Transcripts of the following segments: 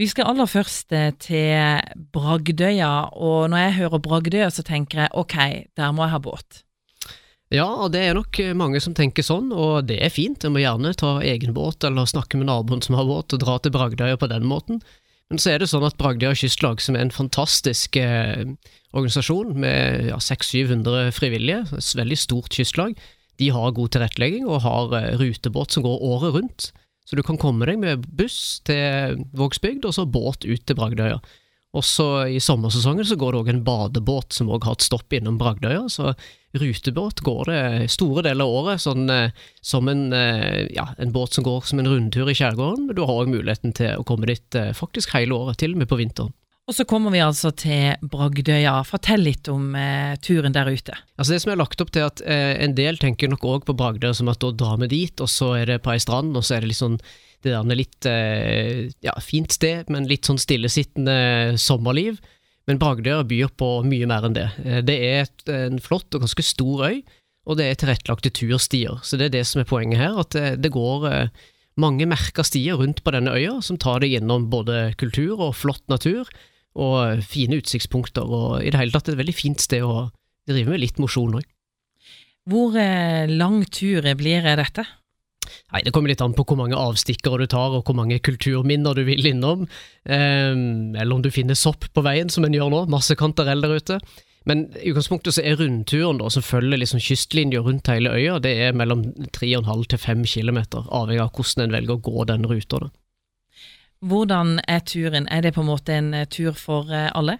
Vi skal aller først eh, til Bragdøya, og når jeg hører Bragdøya, så tenker jeg ok, der må jeg ha båt. Ja, og det er nok mange som tenker sånn, og det er fint. En må gjerne ta egen båt eller snakke med naboen som har båt, og dra til Bragdøya på den måten. Men så er det sånn at Bragdøya kystlag, som er en fantastisk eh, organisasjon med ja, 600-700 frivillige, et veldig stort kystlag, de har god tilrettelegging og har eh, rutebåt som går året rundt. Så du kan komme deg med buss til Vågsbygd, og så båt ut til Bragdøya. Også i sommersesongen så går det òg en badebåt som også har et stopp innom Bragdøya. Så rutebåt går det store deler av året, sånn eh, som en, eh, ja, en båt som går som en rundtur i skjærgården. Men du har òg muligheten til å komme dit eh, faktisk hele året, til og med på vinteren. Og så kommer vi altså til Bragdøya. Fortell litt om eh, turen der ute. Altså Det som er lagt opp til at eh, En del tenker nok òg på Bragdøya som at da drar vi dit, og så er det på ei strand, og så er det litt sånn det der litt eh, ja, fint sted, men litt sånn stillesittende sommerliv. Men Bragdøya byr på mye mer enn det. Eh, det er en flott og ganske stor øy, og det er tilrettelagte turstier. Så det er det som er poenget her, at det, det går eh, mange merka stier rundt på denne øya, som tar deg gjennom både kultur og flott natur og fine utsiktspunkter, og i det hele tatt et veldig fint sted å drive med litt mosjon òg. Hvor eh, lang tur blir dette? Nei, Det kommer litt an på hvor mange avstikkere du tar, og hvor mange kulturminner du vil innom. Eh, eller om du finner sopp på veien, som en gjør nå. Masse kantarell der ute. Men i utgangspunktet så er rundturen da, som følger liksom kystlinja rundt hele øya, det er mellom 3,5 til 5 km, avhengig av hvordan en velger å gå den ruta. da. Hvordan er turen? Er det på en måte en eh, tur for eh, alle?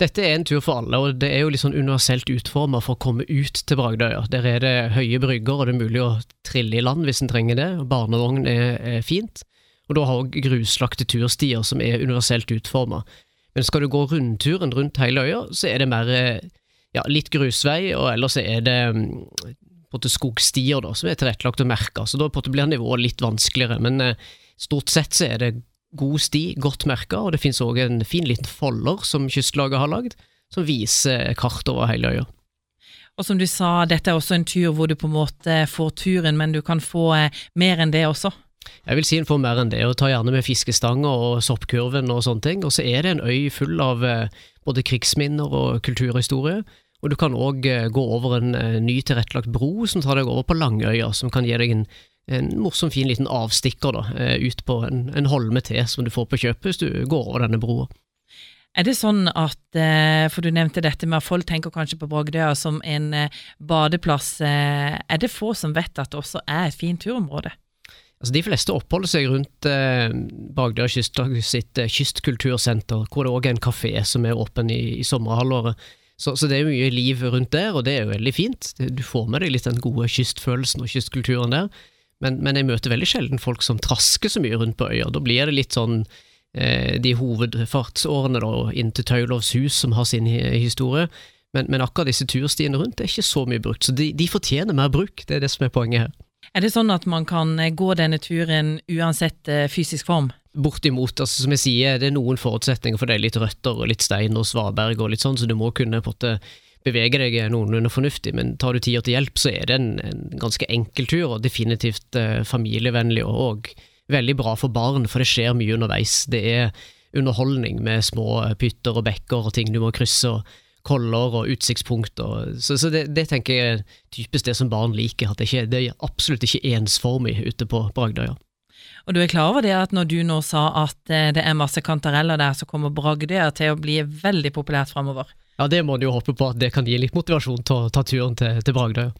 Dette er en tur for alle, og det er jo litt sånn universelt utforma for å komme ut til Bragdøya. Der er det høye brygger, og det er mulig å trille i land hvis en trenger det. og Barnevogn er, er fint. Og da har òg gruslagte turstier som er universelt utforma. Men skal du gå rundturen rundt hele øya, så er det mer eh, ja, litt grusvei, og ellers er det mm, skogstier da, som er tilrettelagt og merka. Så da blir nivået litt vanskeligere. Men stort sett så er det god sti, godt merka, og det finnes òg en fin liten folder som kystlaget har lagd, som viser kart over hele øya. Og som du sa, dette er også en tur hvor du på en måte får turen, men du kan få eh, mer enn det også? Jeg vil si en får mer enn det, og ta gjerne med fiskestanger og soppkurven og sånne ting. Og så er det en øy full av eh, både krigsminner og kulturhistorie. Og du kan òg eh, gå over en ny tilrettelagt bro som tar deg over på Langøya, som kan gi deg en en morsom, fin liten avstikker da, eh, ut på en, en holme til som du får på kjøpet hvis du går over denne broa. Er det sånn at, eh, for du nevnte dette med at folk tenker kanskje på Brogdøya som en eh, badeplass, er det få som vet at det også er et fint turområde? Altså De fleste oppholder seg rundt eh, Bagdøya kystlag sitt eh, kystkultursenter, hvor det òg er en kafé som er åpen i, i sommerhalvåret. Så, så, det er mye liv rundt der, og det er jo veldig fint. Du får med deg litt den gode kystfølelsen og kystkulturen der. Men, men, jeg møter veldig sjelden folk som trasker så mye rundt på øya. Da blir det litt sånn eh, de hovedfartsårene da, inn til Taulovs hus, som har sin historie. Men, men, akkurat disse turstiene rundt er ikke så mye brukt, så de, de, fortjener mer bruk. Det er det som er poenget her. Er det sånn at man kan eh, gå denne turen uansett eh, fysisk form? Bortimot. altså Som jeg sier, det er noen forutsetninger for det. Litt røtter og litt stein og svaberg og litt sånn, så du må kunne på en måte bevege deg noenlunde fornuftig, men tar du tida til hjelp, så er det en, en ganske enkel tur, og definitivt eh, familievennlig og, og, veldig bra for barn, for det skjer mye underveis. Det er underholdning med små pytter og bekker og ting du må krysse, og koller og utsiktspunkter. Så, så det, det, tenker jeg er typisk det som barn liker, at det, ikke, det er absolutt ikke ensformig ute på Bragdøya. Og du er klar over det at når du nå sa at eh, det er masse kantareller der, så kommer Bragdøya til å bli veldig populært framover? Ja, det må du jo håpe på at det kan gi litt motivasjon til å ta turen til, til Bragdøya.